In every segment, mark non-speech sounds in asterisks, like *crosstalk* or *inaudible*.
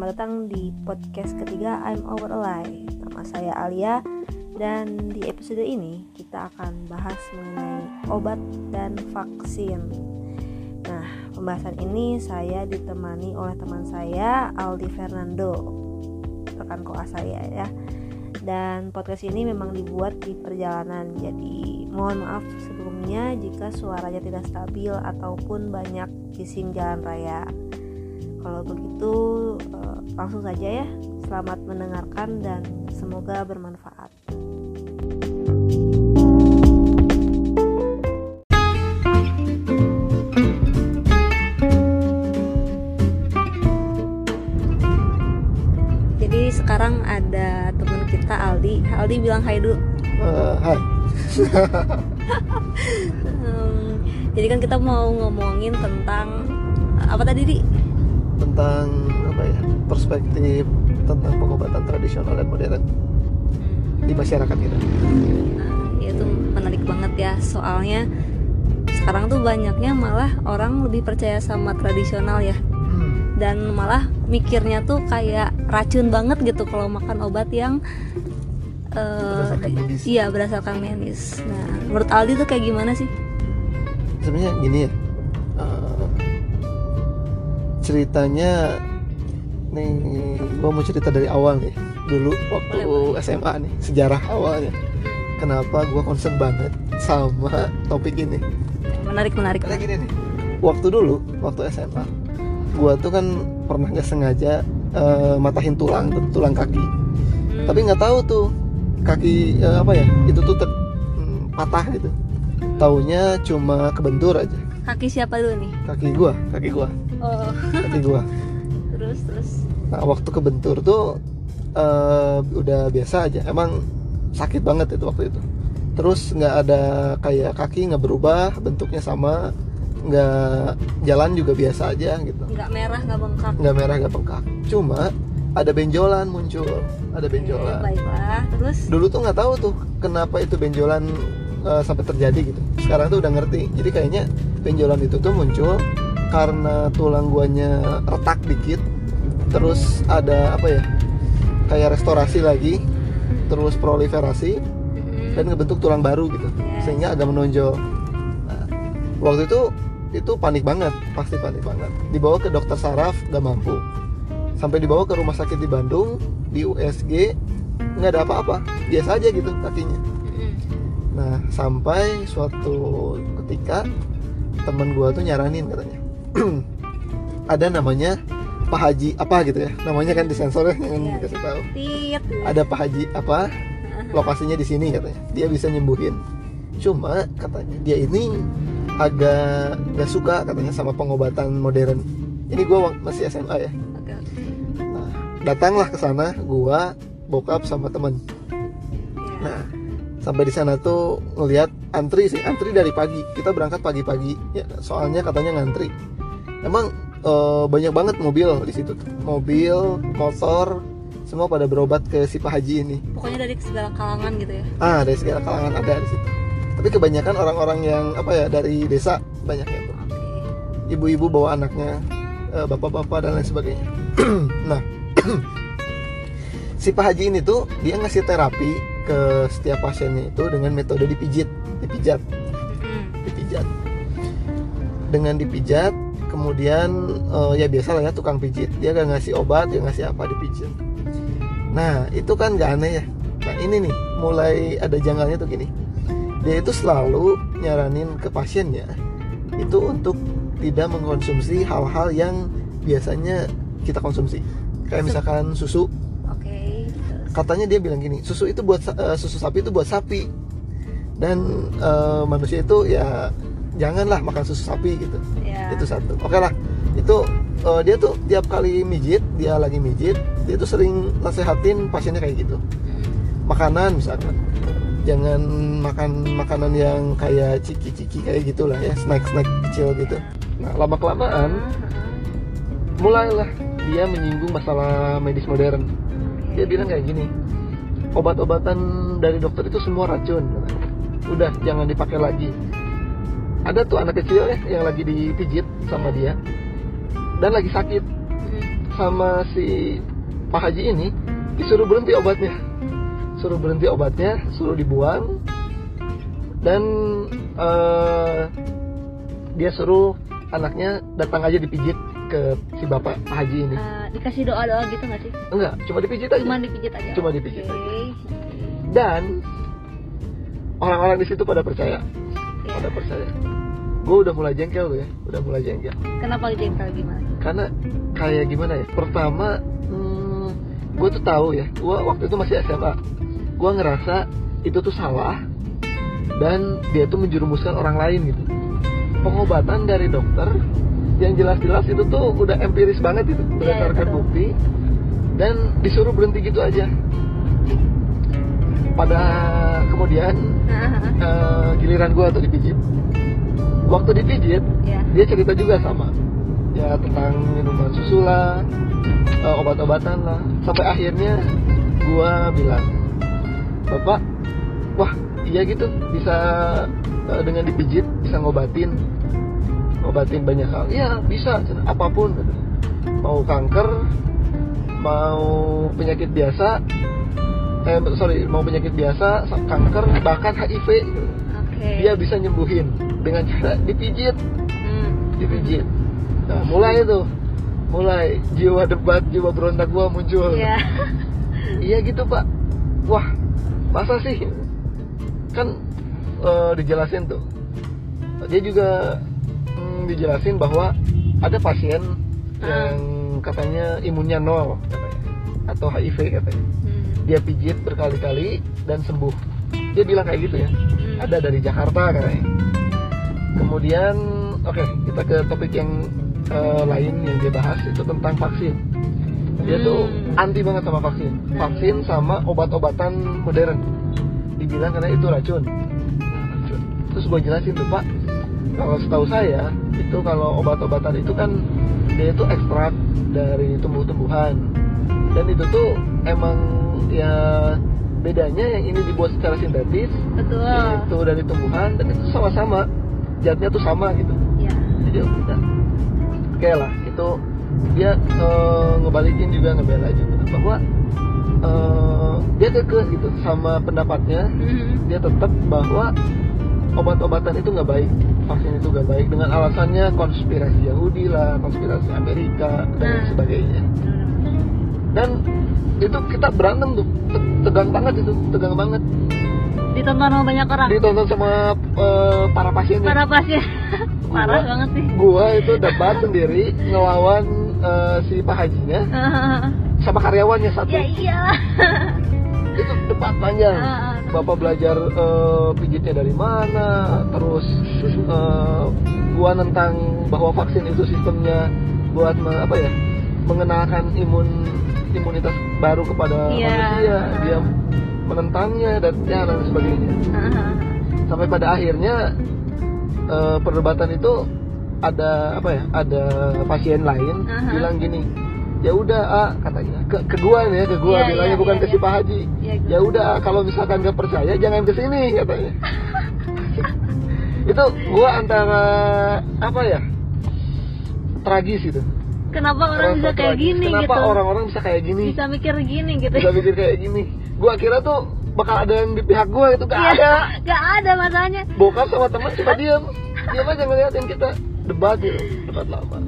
selamat datang di podcast ketiga I'm Over Alive. Nama saya Alia dan di episode ini kita akan bahas mengenai obat dan vaksin. Nah, pembahasan ini saya ditemani oleh teman saya Aldi Fernando, rekan koas saya ya. Dan podcast ini memang dibuat di perjalanan, jadi mohon maaf sebelumnya jika suaranya tidak stabil ataupun banyak bising jalan raya. Kalau begitu eh, langsung saja ya. Selamat mendengarkan dan semoga bermanfaat. Jadi sekarang ada teman kita Aldi. Aldi bilang hai dulu. Eh, hai. *laughs* Hmm, jadi kan kita mau ngomongin tentang apa tadi di? Tentang apa ya perspektif tentang pengobatan tradisional dan modern di masyarakat kita. Nah, itu menarik banget ya soalnya sekarang tuh banyaknya malah orang lebih percaya sama tradisional ya Hmm. dan malah mikirnya tuh kayak racun banget gitu kalau makan obat yang eh, Berdasarkan medis. iya berdasarkan medis. Nah, menurut Aldi tuh kayak gimana sih? Sebenarnya gini ya. Ceritanya nih gua mau cerita dari awal nih. Dulu waktu Boleh, SMA nih, sejarah awalnya. Kenapa gua concern banget sama topik ini? Menarik menarik. Karena gini nih, waktu dulu, waktu SMA, gua tuh kan pernah nggak sengaja eh, matahin tulang, tulang kaki. Hmm, Tapi nggak tahu tuh kaki eh, apa ya, itu tuh ter- hmm, patah gitu. Taunya cuma kebentur aja. kaki siapa dulu nih? Kaki gua, kaki gua, Oh, kaki gua. terus terus. Nah, waktu kebentur tuh eh, udah biasa aja. Emang sakit banget itu waktu itu. Terus nggak ada kayak kaki nggak berubah, bentuknya sama, nggak jalan juga biasa aja gitu. Nggak merah nggak bengkak. nggak merah nggak bengkak cuma ada benjolan muncul ada Oke, benjolan baiklah. Terus dulu tuh nggak tahu tuh kenapa itu benjolan eh, sampai terjadi gitu sekarang tuh udah ngerti jadi kayaknya benjolan itu tuh muncul karena tulang guanya retak dikit terus ada apa ya kayak restorasi lagi terus proliferasi dan ngebentuk tulang baru gitu Yes. sehingga agak menonjol. Nah, waktu itu itu panik banget pasti panik banget. Dibawa ke dokter saraf gak mampu. Sampai dibawa ke rumah sakit di Bandung di USG nggak ada apa-apa biasa aja gitu kakinya. Nah sampai suatu ketika temen gua tuh nyaranin katanya *clears throat* ada namanya Pak Haji apa gitu ya? Namanya kan disensor ya Iya. dikasih tahu. tit. ada Pak Haji apa? Lokasinya di sini katanya. Dia bisa nyembuhin. Cuma katanya dia ini agak gak suka katanya sama pengobatan modern. Ini gua wak- masih SMA ya. Nah, datanglah ke sana gua bokap sama temen. Ya. nah sampai di sana tuh ngelihat antri sih antri dari pagi. Kita berangkat pagi-pagi. Ya soalnya katanya ngantri emang eh, banyak banget mobil di situ tuh. mobil motor semua pada berobat ke si Pak Haji ini. Pokoknya dari segala kalangan gitu ya. ah dari segala kalangan ada di situ. Tapi kebanyakan orang-orang yang apa ya dari desa banyaknya tuh Oke. ibu-ibu bawa anaknya eh, bapak-bapak dan lain sebagainya. *clears throat* Nah *clears throat* si Pak Haji ini tuh dia ngasih terapi ke setiap pasiennya itu dengan metode dipijit dipijat. Dipijat. Dengan dipijat kemudian eh, ya biasa lah ya tukang pijit. Dia gak ngasih obat dia ngasih apa dipijit nah itu kan gak aneh ya. Nah ini nih mulai ada janggalnya tuh gini. Dia itu selalu nyaranin ke pasiennya itu untuk tidak mengkonsumsi hal-hal yang biasanya kita konsumsi. Kayak misalkan susu. Katanya dia bilang gini susu itu buat eh, susu sapi itu buat sapi. Dan eh, manusia itu ya janganlah makan susu sapi gitu. Ya. itu satu. Oke lah. Itu eh, dia tuh tiap kali mijit dia lagi mijit dia tuh sering nasehatin pasiennya kayak gitu. Makanan misalkan. Jangan makan makanan yang kayak ciki-ciki kayak gitulah ya snack-snack kecil gitu. Nah lama kelamaan ah, mulailah dia menyinggung masalah medis modern. Dia bilang kayak gini obat-obatan dari dokter itu semua racun udah jangan dipakai lagi ada tuh anak kecil ya yang lagi dipijit sama dia. Dan lagi sakit. Sama si Pak Haji ini disuruh berhenti obatnya. Suruh berhenti obatnya suruh dibuang. Dan eh, dia suruh anaknya datang aja dipijit ke si bapak Pak Haji ini. Eh, dikasih doa doa gitu nggak sih? Enggak cuma dipijit aja. Cuma dipijit aja. Cuma dipijit Oke. aja. dan orang-orang di situ pada percaya. Pada percaya. Gue udah mulai jengkel tuh ya udah mulai jengkel. Kenapa jengkel gimana? Karena kayak gimana ya pertama hmm, gue tuh tahu ya gue waktu itu masih SMA gue ngerasa itu tuh salah dan dia tuh menjerumuskan orang lain gitu. Pengobatan dari dokter yang jelas-jelas itu tuh udah empiris banget itu Iya, berdasarkan betul. bukti. Dan disuruh berhenti gitu aja. Pada kemudian *laughs* eh, giliran gue tuh dipijit. Waktu dipijit ya dia cerita juga sama. Ya tentang minuman susu lah eh, obat-obatan lah. Sampai akhirnya gua bilang bapak wah iya gitu. Bisa eh, dengan dipijit bisa ngobatin. Ngobatin banyak hal. Iya bisa. Apa pun. Mau kanker mau penyakit biasa eh sorry mau penyakit biasa kanker bahkan HIV oke. Dia bisa nyembuhin dengan cara dipijit. Hmm. dipijit. Nah mulai itu. Mulai. Jiwa debat jiwa berontak gua muncul. Iya. *laughs* iya gitu pak. Wah masa sih? Kan eh, dijelasin tuh. Dia juga mm, dijelasin bahwa ada pasien Ah. yang katanya imunnya nol katanya. Atau HIV katanya. Hmm. Dia pijit berkali-kali dan sembuh. Dia bilang kayak gitu ya. Hmm. ada dari Jakarta katanya. Kemudian oke kita ke topik yang eh, lain yang dia bahas itu tentang vaksin. Dia tuh Hmm. anti banget sama vaksin. Vaksin sama obat-obatan modern. Dibilang karena itu racun. Racun. Terus gue jelasin tuh pak kalau setahu saya itu kalau obat-obatan itu kan dia itu ekstrak dari tumbuh-tumbuhan. Dan itu tuh emang ya bedanya yang ini dibuat secara sintetis betul. itu dari tumbuhan dan itu sama-sama zatnya tuh sama gitu. Ya jadi kita oke lah itu dia eh, ngebalikin juga ngebela juga. Bahwa eh, dia kekeh gitu sama pendapatnya. Hmm. dia tetap bahwa obat-obatan itu nggak baik vaksin itu nggak baik dengan alasannya konspirasi Yahudi lah konspirasi Amerika dan Nah. sebagainya dan itu kita berantem tuh. Te- tegang banget itu tegang banget. Ditonton sama banyak orang? Ditonton sama eh, para pasiennya para pasien. *laughs* Parah Gua- banget sih. gua itu debat sendiri ngelawan eh, si Pak Hajinya. *laughs* Sama karyawannya satu. Ya iya. *laughs* Itu debat panjang. Bapak belajar eh, pijitnya dari mana terus eh, gua tentang bahwa vaksin itu sistemnya buat me- apa ya mengenalkan imun imunitas baru kepada Iya. manusia. Dia menentangnya dan ya dan sebagainya. Sampai pada akhirnya eh, perdebatan itu ada apa ya ada pasien lain Aha. bilang gini ya udah ah katanya. Ke, ke gua nih ya ke gua Iya, bilangnya iya, bukan iya, ke si iya. Pak Haji. Ya, ya udah ah, kalau misalkan gak percaya jangan ke sini katanya. *laughs* Itu gua antara apa ya tragis itu kenapa orang bisa kayak gini kenapa gitu? orang-orang bisa kayak gini? Bisa mikir gini gitu. Bisa mikir kayak gini. Gua kira tuh bakal ada yang di pihak gua itu gak Iya, ada. *laughs* nggak ada masalahnya. Bokap sama teman cuma diam diam aja ngeliatin kita. Debat gitu. Debat lama.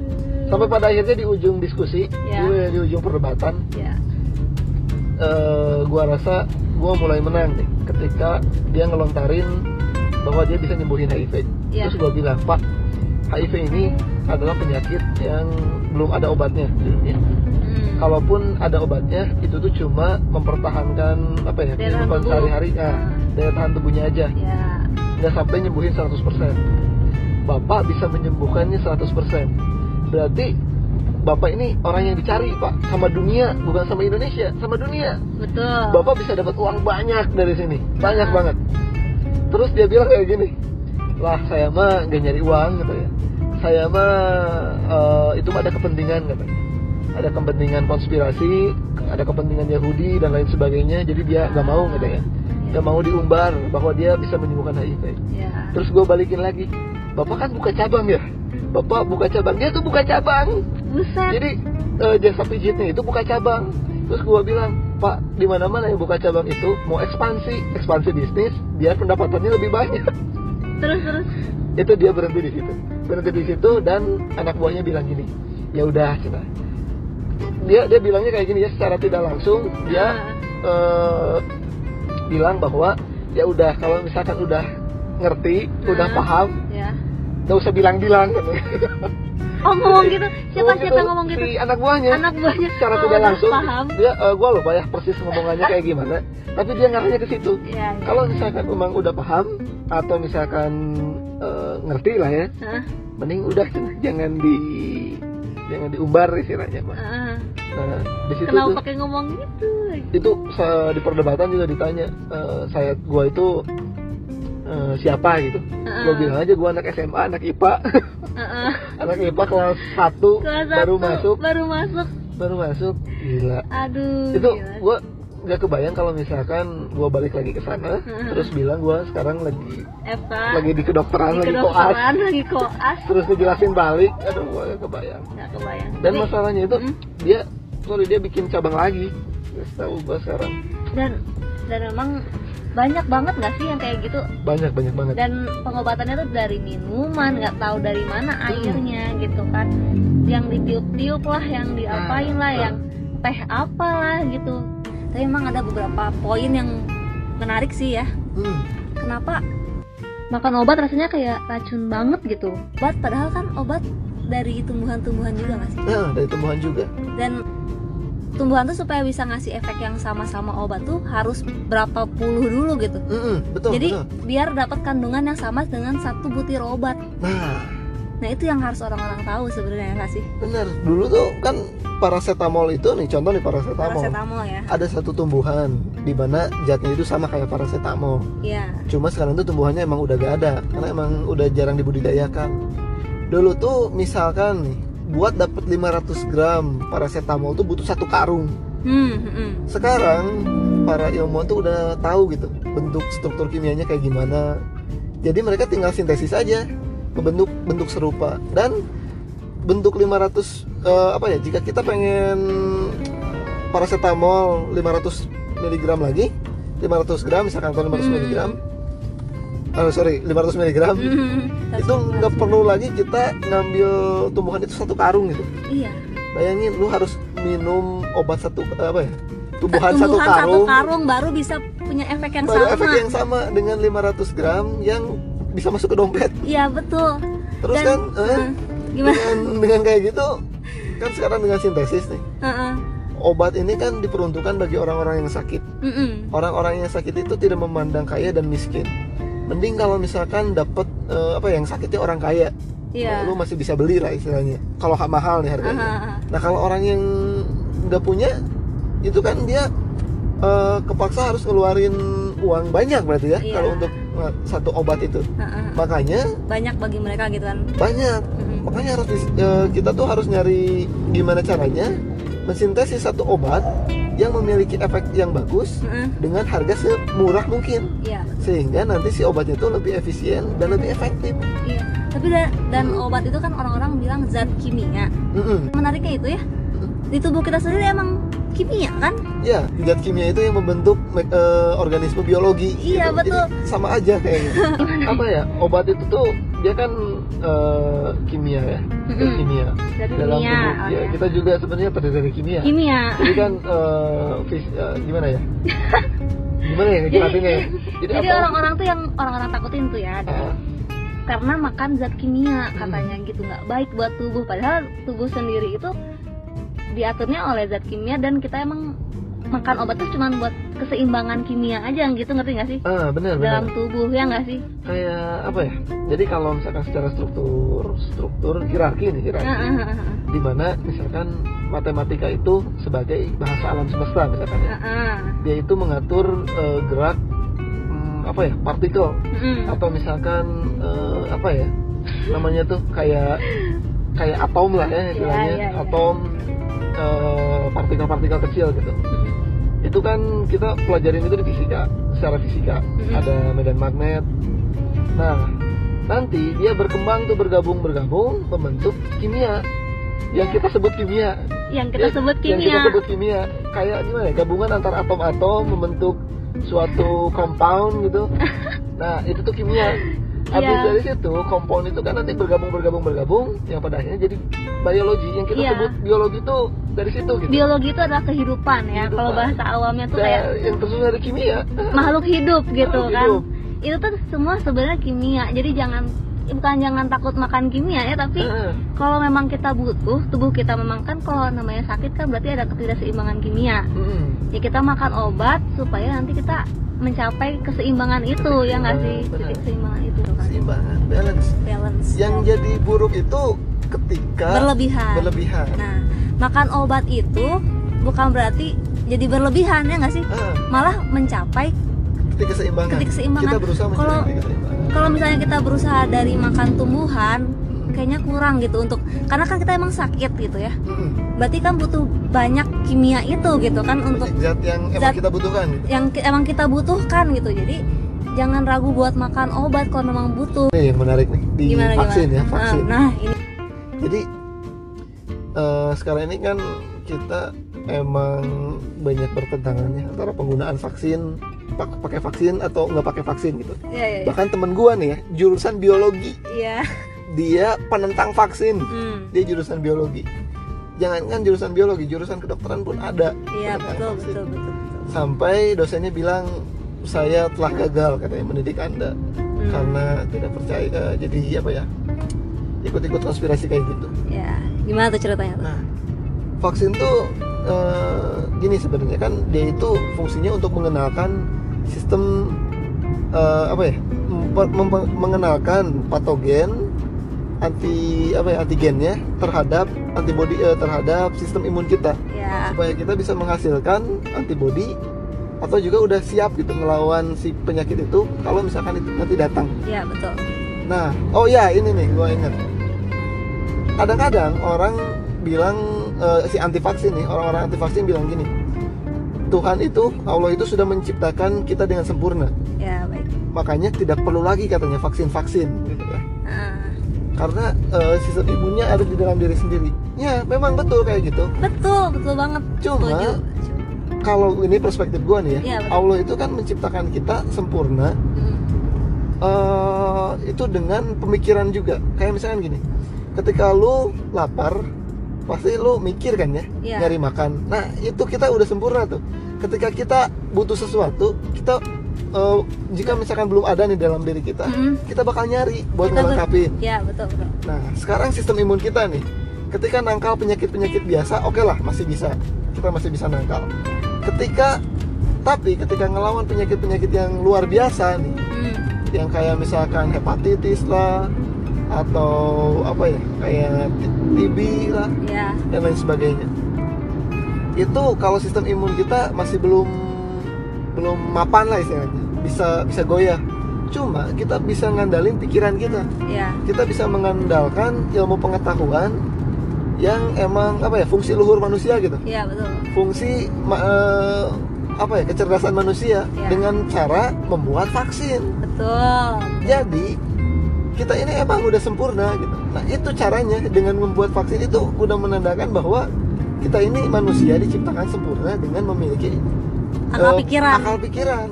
Sampai pada akhirnya di ujung diskusi Ya. di, di ujung perdebatan ya eh, gua rasa gua mulai menang nih ketika dia ngelontarin bahwa dia bisa nyembuhin HIV Ya. terus gua bilang pak HIV ini adalah penyakit yang belum ada obatnya. Hmm. kalaupun ada obatnya itu tuh cuma mempertahankan apa ya kehidupan sehari-hari. Ya, Ah. daya tahan tubuhnya aja. Ya nggak sampai nyembuhin 100% Bapak bisa menyembuhkannya 100% berarti Bapak ini orang yang dicari Pak. Sama dunia bukan sama Indonesia sama dunia. Betul. Bapak bisa dapat uang banyak dari sini. Banyak Ah. banget. Terus dia bilang kayak gini lah saya mah nggak nyari uang gitu ya saya mah eh, itu mah ada kepentingan katanya. Ada kepentingan konspirasi ada kepentingan Yahudi dan lain sebagainya. Jadi dia nggak mau katanya. Nggak mau diumbar bahwa dia bisa menyembuhkan HIV. Ya terus gue balikin lagi. Bapak kan buka cabang ya? Bapak buka cabang. Dia tuh buka cabang. Buset. Jadi eh, jasa pijitnya itu buka cabang. Terus gue bilang pak di mana mana yang buka cabang itu mau ekspansi. Ekspansi bisnis biar pendapatannya lebih banyak. Terus terus itu dia berhenti di situ. Berhenti di situ dan anak buahnya bilang gini ya udah cina dia dia bilangnya kayak gini ya secara tidak langsung dia eh, bilang bahwa ya udah kalau misalkan udah ngerti udah Ah. paham ya. nggak usah bilang-bilang. *laughs* Oh ngomong gitu? Siapa Ngomong siapa ngomong gitu? Si anak buahnya. Anak buahnya. Secara oh, tidak langsung paham. dia eh, gua lupa ya persis ngomongannya kayak gimana tapi dia ngarahnya ke situ. Ya, ya. kalau misalkan memang udah paham atau misalkan eh, ngerti lah ya Hah? mending udah jangan di jangan diumbar istilahnya mah Ah. nah di situ kenapa tuh pakai ngomong gitu itu di perdebatan juga ditanya eh, saya gua itu eh, siapa gitu Ah. gua bilang aja gua anak SMA anak IPA Heeh. *laughs* anak IPA kelas 1 Kelas baru masuk baru masuk baru masuk gila aduh itu gila. gua nggak kebayang kalau misalkan gua balik lagi ke sana Hmm. terus bilang gua sekarang lagi FK lagi di kedokteran di lagi koas. kedokteran lagi koas. Terus dijelasin balik. Aduh gua nggak kebayang. Nggak kebayang. Dan Tapi- masalahnya itu Mm. dia sorry dia bikin cabang lagi. Nggak tahu gua sekarang. Dan dan memang banyak banget nggak sih yang kayak gitu? Banyak banyak banget. Dan pengobatannya tuh dari minuman nggak tahu dari mana airnya gitu kan. Yang ditiup-tiup lah yang diapain lah Nah, yang teh apalah gitu tapi emang ada beberapa poin yang menarik sih ya. Hmm, kenapa? Makan obat rasanya kayak racun banget gitu. Obat padahal kan obat dari tumbuhan-tumbuhan juga nggak sih? Nah dari tumbuhan juga. Dan tumbuhan tuh supaya bisa ngasih efek yang sama-sama obat tuh harus berapa puluh dulu gitu. Mm-mm, betul jadi betul. biar dapat kandungan yang sama dengan satu butir obat. Nah nah itu yang harus orang-orang tahu sebenarnya nggak sih benar dulu tuh kan paracetamol itu nih contoh nih paracetamol paracetamol ya ada satu tumbuhan di mana zatnya itu sama kayak paracetamol iya Cuma sekarang tuh tumbuhannya emang udah gak ada karena emang udah jarang dibudidayakan. Dulu tuh misalkan nih buat dapat 500 gram paracetamol tuh butuh satu karung. hmm, hmm. Sekarang para ilmuwan tuh udah tahu gitu bentuk struktur kimianya kayak gimana. Jadi mereka tinggal sintesis aja bentuk bentuk serupa. Dan bentuk 500 eh, apa ya jika kita pengen paracetamol 500 mg lagi 500 gram misalkan atau 500 Hmm. mg oh, sorry 500 mg Hmm, *laughs* itu nggak perlu lagi kita ngambil tumbuhan itu satu karung gitu. Iya. Bayangin lu harus minum obat satu apa ya tumbuhan, satu karung satu karung. baru bisa punya efek yang baru sama. efek yang sama dengan 500 gram yang bisa masuk ke dompet. Iya betul. Terus Dan- kan eh, Heeh. gimana? dengan dengan kayak gitu kan sekarang dengan sintesis nih. Heeh. obat ini kan diperuntukkan bagi orang-orang yang sakit. Orang-orang yang sakit itu tidak memandang kaya dan miskin. Mending kalau misalkan dapat eh, apa yang sakitnya orang kaya. Iya. Lu masih bisa beli lah istilahnya. Kalau ha- mahal nih harganya. Aha, aha. nah kalau orang yang nggak punya itu kan dia eh, kepaksa harus ngeluarin uang banyak berarti ya. Iya. kalau untuk satu obat itu. Heeh. makanya banyak bagi mereka gitu kan? Banyak. Mm-mm. makanya harus eh, kita tuh harus nyari gimana caranya mensintesis satu obat yang memiliki efek yang bagus Heeh. dengan harga semurah mungkin. Iya. Sehingga nanti si obatnya itu lebih efisien dan lebih efektif. Iya. Tapi da- dan obat itu kan orang-orang bilang zat kimia. Mm-mm. menariknya itu ya. Di tubuh kita sendiri emang kimia kan ya zat kimia itu yang membentuk me- eh, organisme biologi Iya, gitu. betul. Jadi sama aja kayaknya *laughs* apa ya obat itu tuh dia kan eh, kimia ya Mm-mm. kimia dari dalam kimia tubuh oh ya, ya. kita juga sebenarnya terdiri dari kimia kimia jadi kan eh, fis- eh, gimana ya *laughs* gimana ya ya jadi, jadi orang-orang tuh yang orang-orang takutin tuh ya Ah, karena makan zat kimia Hmm. katanya gitu nggak baik buat tubuh padahal tubuh sendiri itu diaturnya oleh zat kimia dan kita emang makan obat tuh cuma buat keseimbangan kimia aja gitu ngerti nggak sih? Ah benar benar. Dalam tubuh ya nggak sih? Kayak apa ya? Jadi kalau misalkan secara struktur struktur hierarki nih hierarki. Heeh, di mana misalkan matematika itu sebagai bahasa alam semesta misalkan ya. Dia itu mengatur eh, gerak hmm, apa ya partikel. Atau misalkan eh, apa ya namanya tuh kayak kayak atom lah ya istilahnya. Iya, iya, iya. atom eh, partikel-partikel kecil gitu. Itu kan kita pelajarin itu di fisika secara fisika. Mm-mm. ada medan magnet. Nah nanti dia berkembang tuh bergabung bergabung membentuk kimia. Yang kita sebut kimia. Yang kita Ya, sebut yang kimia. kita sebut kimia. Kayak gimana ya? Gabungan antara atom-atom membentuk suatu compound gitu. *laughs* Nah itu tuh kimia habis Iya. dari situ compound itu kan nanti bergabung bergabung bergabung yang pada akhirnya jadi biologi yang kita Iya. sebut biologi itu dari situ gitu biologi itu adalah kehidupan ya Kehidupan. kalau bahasa awamnya tuh Nah, kayak yang tersusun dari kimia makhluk hidup gitu Makhluk kan hidup. itu tuh semua sebenarnya kimia jadi jangan bukan jangan takut makan kimia ya tapi Heeh. kalau memang kita butuh tubuh kita memang kan kalau namanya sakit kan berarti ada ketidakseimbangan kimia Mm-mm. ya kita makan obat supaya nanti kita mencapai keseimbangan itu ya nggak sih? Keseimbangan itu kan keseimbangan balance. Balance yang jadi buruk itu ketika berlebihan. berlebihan. Nah makan obat itu bukan berarti jadi berlebihan ya nggak sih? Ah, malah mencapai titik keseimbangan. Titik keseimbangan. kita berusaha Kalau- kalau misalnya kita berusaha dari makan tumbuhan. Kayaknya kurang gitu untuk karena kan kita emang sakit gitu ya Mm-mm. berarti kan butuh banyak kimia itu gitu kan untuk zat yang emang zat- kita butuhkan gitu. yang emang kita butuhkan gitu jadi jangan ragu buat makan obat kalau memang butuh Ini yang menarik nih di gimana vaksin gimana ya vaksin. Nah, nah ini Jadi eh, sekarang ini kan kita emang banyak bertentangannya antara penggunaan vaksin pak- pakai vaksin atau nggak pakai vaksin gitu. ya ya ya. Bahkan temen gua nih ya jurusan biologi Iya. Dia penentang vaksin. Hmm, dia jurusan biologi. Jangankan jurusan biologi jurusan kedokteran pun ada iya betul betul betul betul. Sampai dosennya bilang saya telah gagal katanya mendidik anda. Hmm, karena tidak percaya eh, jadi apa ya ikut-ikut konspirasi kayak gitu. ya gimana tuh ceritanya tuh? Nah, vaksin tuh eh, gini sebenarnya kan dia itu fungsinya untuk mengenalkan sistem eh, apa ya mengenalkan patogen anti apa ya antigennya terhadap antibodi eh, terhadap sistem imun kita ya supaya kita bisa menghasilkan antibodi atau juga udah siap gitu melawan si penyakit itu kalau misalkan itu nanti datang. ya betul Nah, oh ya ini nih gua ingat. Kadang-kadang orang bilang eh, si anti vaksin nih, orang-orang anti vaksin bilang gini. Tuhan itu, Allah itu sudah menciptakan kita dengan sempurna. ya baik Makanya tidak perlu lagi katanya vaksin-vaksin gitu ya. Nah, Karena eh, sistem imunnya ada di dalam diri sendiri. Ya, memang betul kayak gitu. betul betul banget Cuma kalau ini perspektif gua nih ya, betul. Allah itu kan menciptakan kita sempurna Hmm, eh itu dengan pemikiran juga kayak misalkan gini ketika lu lapar pasti lu mikir kan ya Iya. nyari makan nah itu kita udah sempurna tuh ketika kita butuh sesuatu kita eh, jika misalkan belum ada nih dalam diri kita Mm-mm. kita bakal nyari buat Kita ber- ngelengkapin ya betul betul. Nah sekarang sistem imun kita nih ketika nangkal penyakit-penyakit biasa oke lah masih bisa. Kita masih bisa nangkal. Ketika tapi ketika ngelawan penyakit-penyakit yang luar biasa nih Hmm, yang kayak misalkan hepatitis lah atau apa ya kayak TB lah ya. dan lain sebagainya. Itu kalau sistem imun kita masih belum belum mapan lah istilahnya bisa bisa goyah. Cuma kita bisa ngandalin pikiran kita. Ya kita bisa mengandalkan ilmu pengetahuan yang emang apa ya fungsi luhur manusia gitu. Ya betul. Fungsi eh, apa ya kecerdasan manusia Ya. dengan cara membuat vaksin. Betul. Jadi kita ini emang udah sempurna gitu. Nah itu caranya dengan membuat vaksin itu udah menandakan bahwa kita ini manusia diciptakan sempurna dengan memiliki akal eh, pikiran. akal pikiran.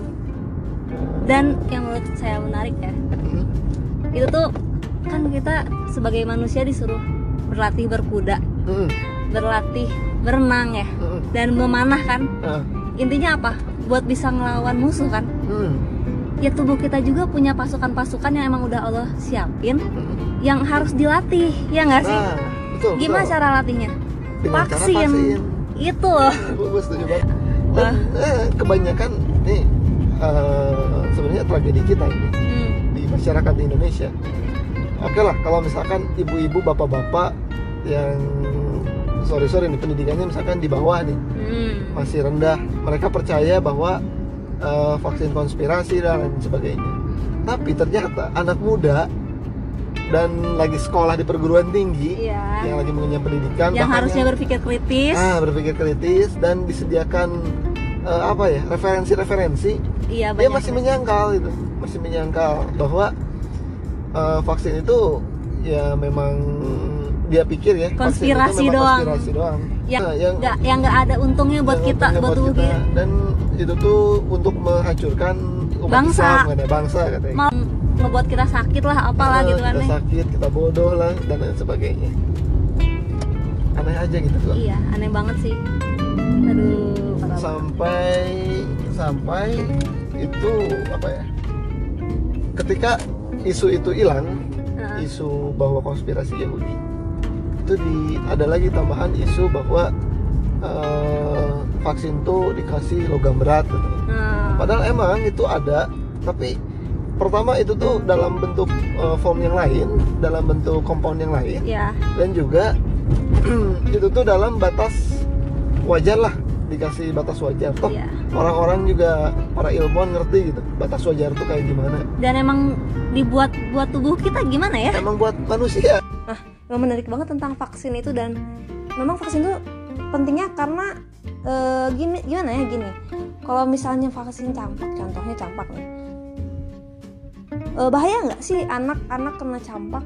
Dan yang menurut saya menarik ya Hmm. itu tuh kan kita sebagai manusia disuruh berlatih berkuda Hmm. berlatih berenang ya Hmm. dan memanah kan Nah, intinya apa buat bisa ngelawan musuh kan hmm. ya tubuh kita juga punya pasukan-pasukan yang emang udah Allah siapin Hmm. yang harus dilatih ya nggak sih Nah, betul. gimana betul. cara latihnya Dengan cara vaksin. vaksin. itu loh Gue gue setuju banget. Dan eh, kebanyakan nih eh, sebenarnya tragedi kita ini Hmm, di masyarakat di Indonesia. Oke lah, kalau misalkan ibu-ibu, bapak-bapak yang sorry sorry nih pendidikannya misalkan di bawah nih hmm, masih rendah, mereka percaya bahwa eh, vaksin konspirasi dan lain sebagainya. Tapi ternyata anak muda dan lagi sekolah di perguruan tinggi iya yang lagi mengenyam pendidikan, yang harusnya berpikir kritis ah berpikir kritis dan disediakan eh, apa ya referensi-referensi iya dia masih menyangkal itu masih menyangkal bahwa eh, vaksin itu ya memang dia pikir ya Konspirasi doang. konspirasi doang yang Nah, yang nggak yang nggak ada untungnya buat kita buat tubuh kita. kita dan itu tuh untuk menghancurkan umat Bangsa. Islam bangsa katanya mau ngebuat kita sakit lah apalah Nah, gitu kan kita sakit kita bodoh lah dan lain sebagainya aneh aja gitu tuh iya aneh banget sih aduh. Sampai sampai itu apa ya ketika isu itu hilang Heeh. isu bahwa konspirasi Yahudi itu di ada lagi tambahan isu bahwa eh, vaksin tuh dikasih logam berat katanya. Nah, padahal emang itu ada tapi pertama itu tuh dalam bentuk eh, form yang lain dalam bentuk kompon yang lain ya dan juga *clears throat* itu tuh dalam batas wajar lah dikasih batas wajar. Toh Iya. orang-orang juga para ilmuwan ngerti gitu batas wajar tuh kayak gimana. Dan emang dibuat buat tubuh kita gimana ya? Emang buat manusia. Memang menarik banget tentang vaksin itu dan memang vaksin itu pentingnya karena eh, gini gimana ya gini. Kalau misalnya vaksin campak contohnya campak nih. Eh, bahaya nggak sih anak-anak kena campak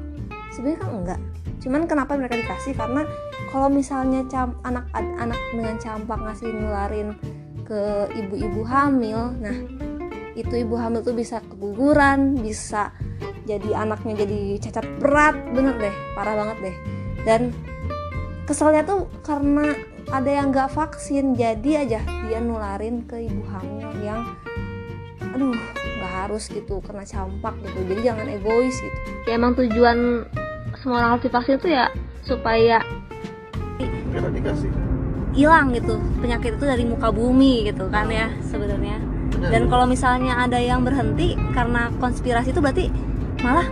sebenarnya kan enggak. Cuman kenapa mereka dikasih? Karena kalau misalnya cam anak anak dengan campak ngasih nularin ke ibu-ibu hamil nah itu ibu hamil tuh bisa keguguran bisa jadi anaknya jadi cacat berat. Bener deh parah banget deh. Dan keselnya tuh karena ada yang nggak vaksin jadi aja dia nularin ke ibu hamil yang aduh nggak harus gitu kena campak gitu. Jadi jangan egois gitu. Ya emang tujuan semua orang harus divaksin tuh ya supaya hilang gitu penyakit itu dari muka bumi gitu kan ya sebenarnya Benar. dan kalau misalnya ada yang berhenti karena konspirasi itu berarti malah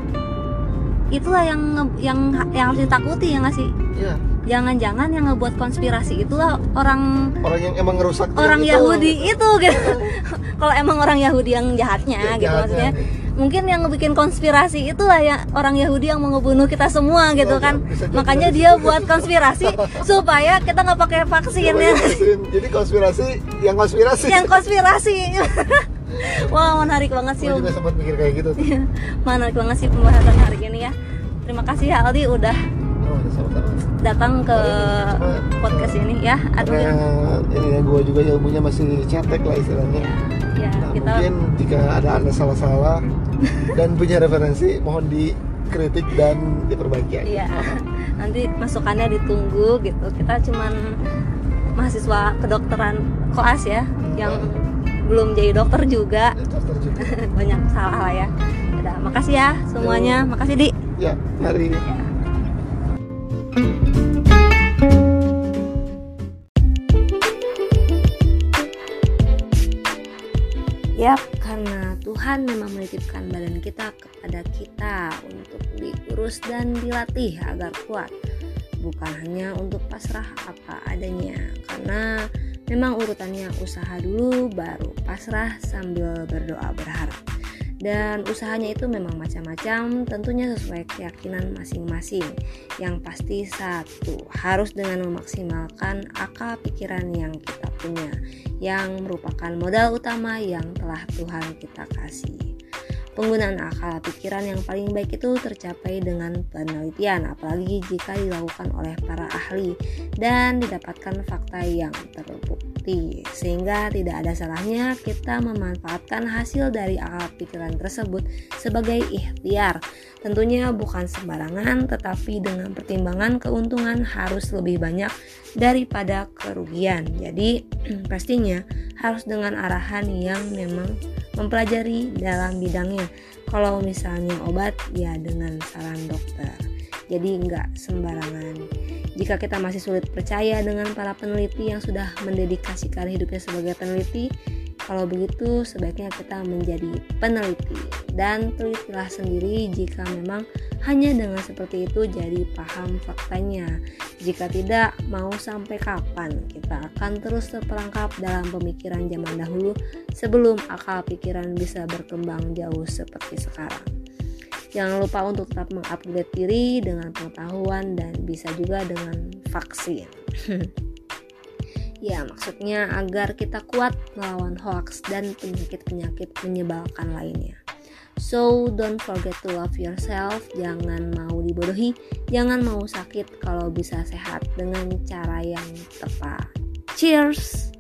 itulah yang yang yang harus ditakuti ya nggak sih ya jangan-jangan yang ngebuat konspirasi itulah orang orang yang emang ngerusak orang itu. Yahudi itu gitu *laughs* kalau emang orang Yahudi yang jahatnya Ya, gitu jahatnya. maksudnya mungkin yang ngebikin konspirasi itulah ya orang Yahudi yang mau ngebunuh kita semua gitu Oh, kan. bisa jadi. makanya dia buat konspirasi *laughs* supaya kita nggak pakai vaksin ya. Vaksin. jadi konspirasi yang konspirasi. Yang konspirasi. *laughs* Wah menarik banget sih gue juga sempat mikir kayak gitu tuh. menarik banget sih pembahasan hari ini ya. Terima kasih ya Aldi udah oh, datang ke Cuma, podcast ini ya. Aduh. Karena ini ya gue juga ilmunya masih cetek lah istilahnya. Ya Nah, kita mungkin jika ada anda salah-salah *laughs* dan punya referensi mohon dikritik dan diperbaiki. Iya. Nanti masukannya ditunggu gitu. Kita cuman mahasiswa kedokteran koas ya, yang belum jadi dokter juga. Dan dokter juga. *laughs* Banyak salah lah ya. Udah, makasih ya semuanya. Makasih Di. Ya, mari. Yap, Tuhan memang menitipkan badan kita kepada kita untuk diurus dan dilatih agar kuat. Bukan hanya untuk pasrah apa adanya, karena memang urutannya usaha dulu baru pasrah sambil berdoa berharap. Dan usahanya itu memang macam-macam, tentunya sesuai keyakinan masing-masing. Yang pasti satu, harus dengan memaksimalkan akal pikiran yang kita punya yang merupakan modal utama yang telah Tuhan kita kasih. Penggunaan akal pikiran yang paling baik itu tercapai dengan penelitian, apalagi jika dilakukan oleh para ahli dan didapatkan fakta yang terbukti, sehingga tidak ada salahnya kita memanfaatkan hasil dari akal pikiran tersebut sebagai ikhtiar. Tentunya bukan sembarangan, tetapi dengan pertimbangan keuntungan harus lebih banyak daripada kerugian. Jadi, *clears throat* pastinya harus dengan arahan yang memang mempelajari dalam bidangnya. Kalau misalnya obat, ya dengan saran dokter. Jadi nggak sembarangan. Jika kita masih sulit percaya dengan para peneliti yang sudah mendedikasikan hidupnya sebagai peneliti, kalau begitu sebaiknya kita menjadi peneliti dan telitilah sendiri jika memang hanya dengan seperti itu jadi paham faktanya. Jika tidak, mau sampai kapan kita akan terus terperangkap dalam pemikiran zaman dahulu sebelum akal pikiran bisa berkembang jauh seperti sekarang. Jangan lupa untuk tetap mengupgrade diri dengan pengetahuan dan bisa juga dengan vaksin. *laughs* ya, maksudnya agar kita kuat melawan hoax dan penyakit-penyakit menyebalkan lainnya. So don't forget to love yourself. Jangan mau dibodohi, jangan mau sakit kalau bisa sehat dengan cara yang tepat. Cheers.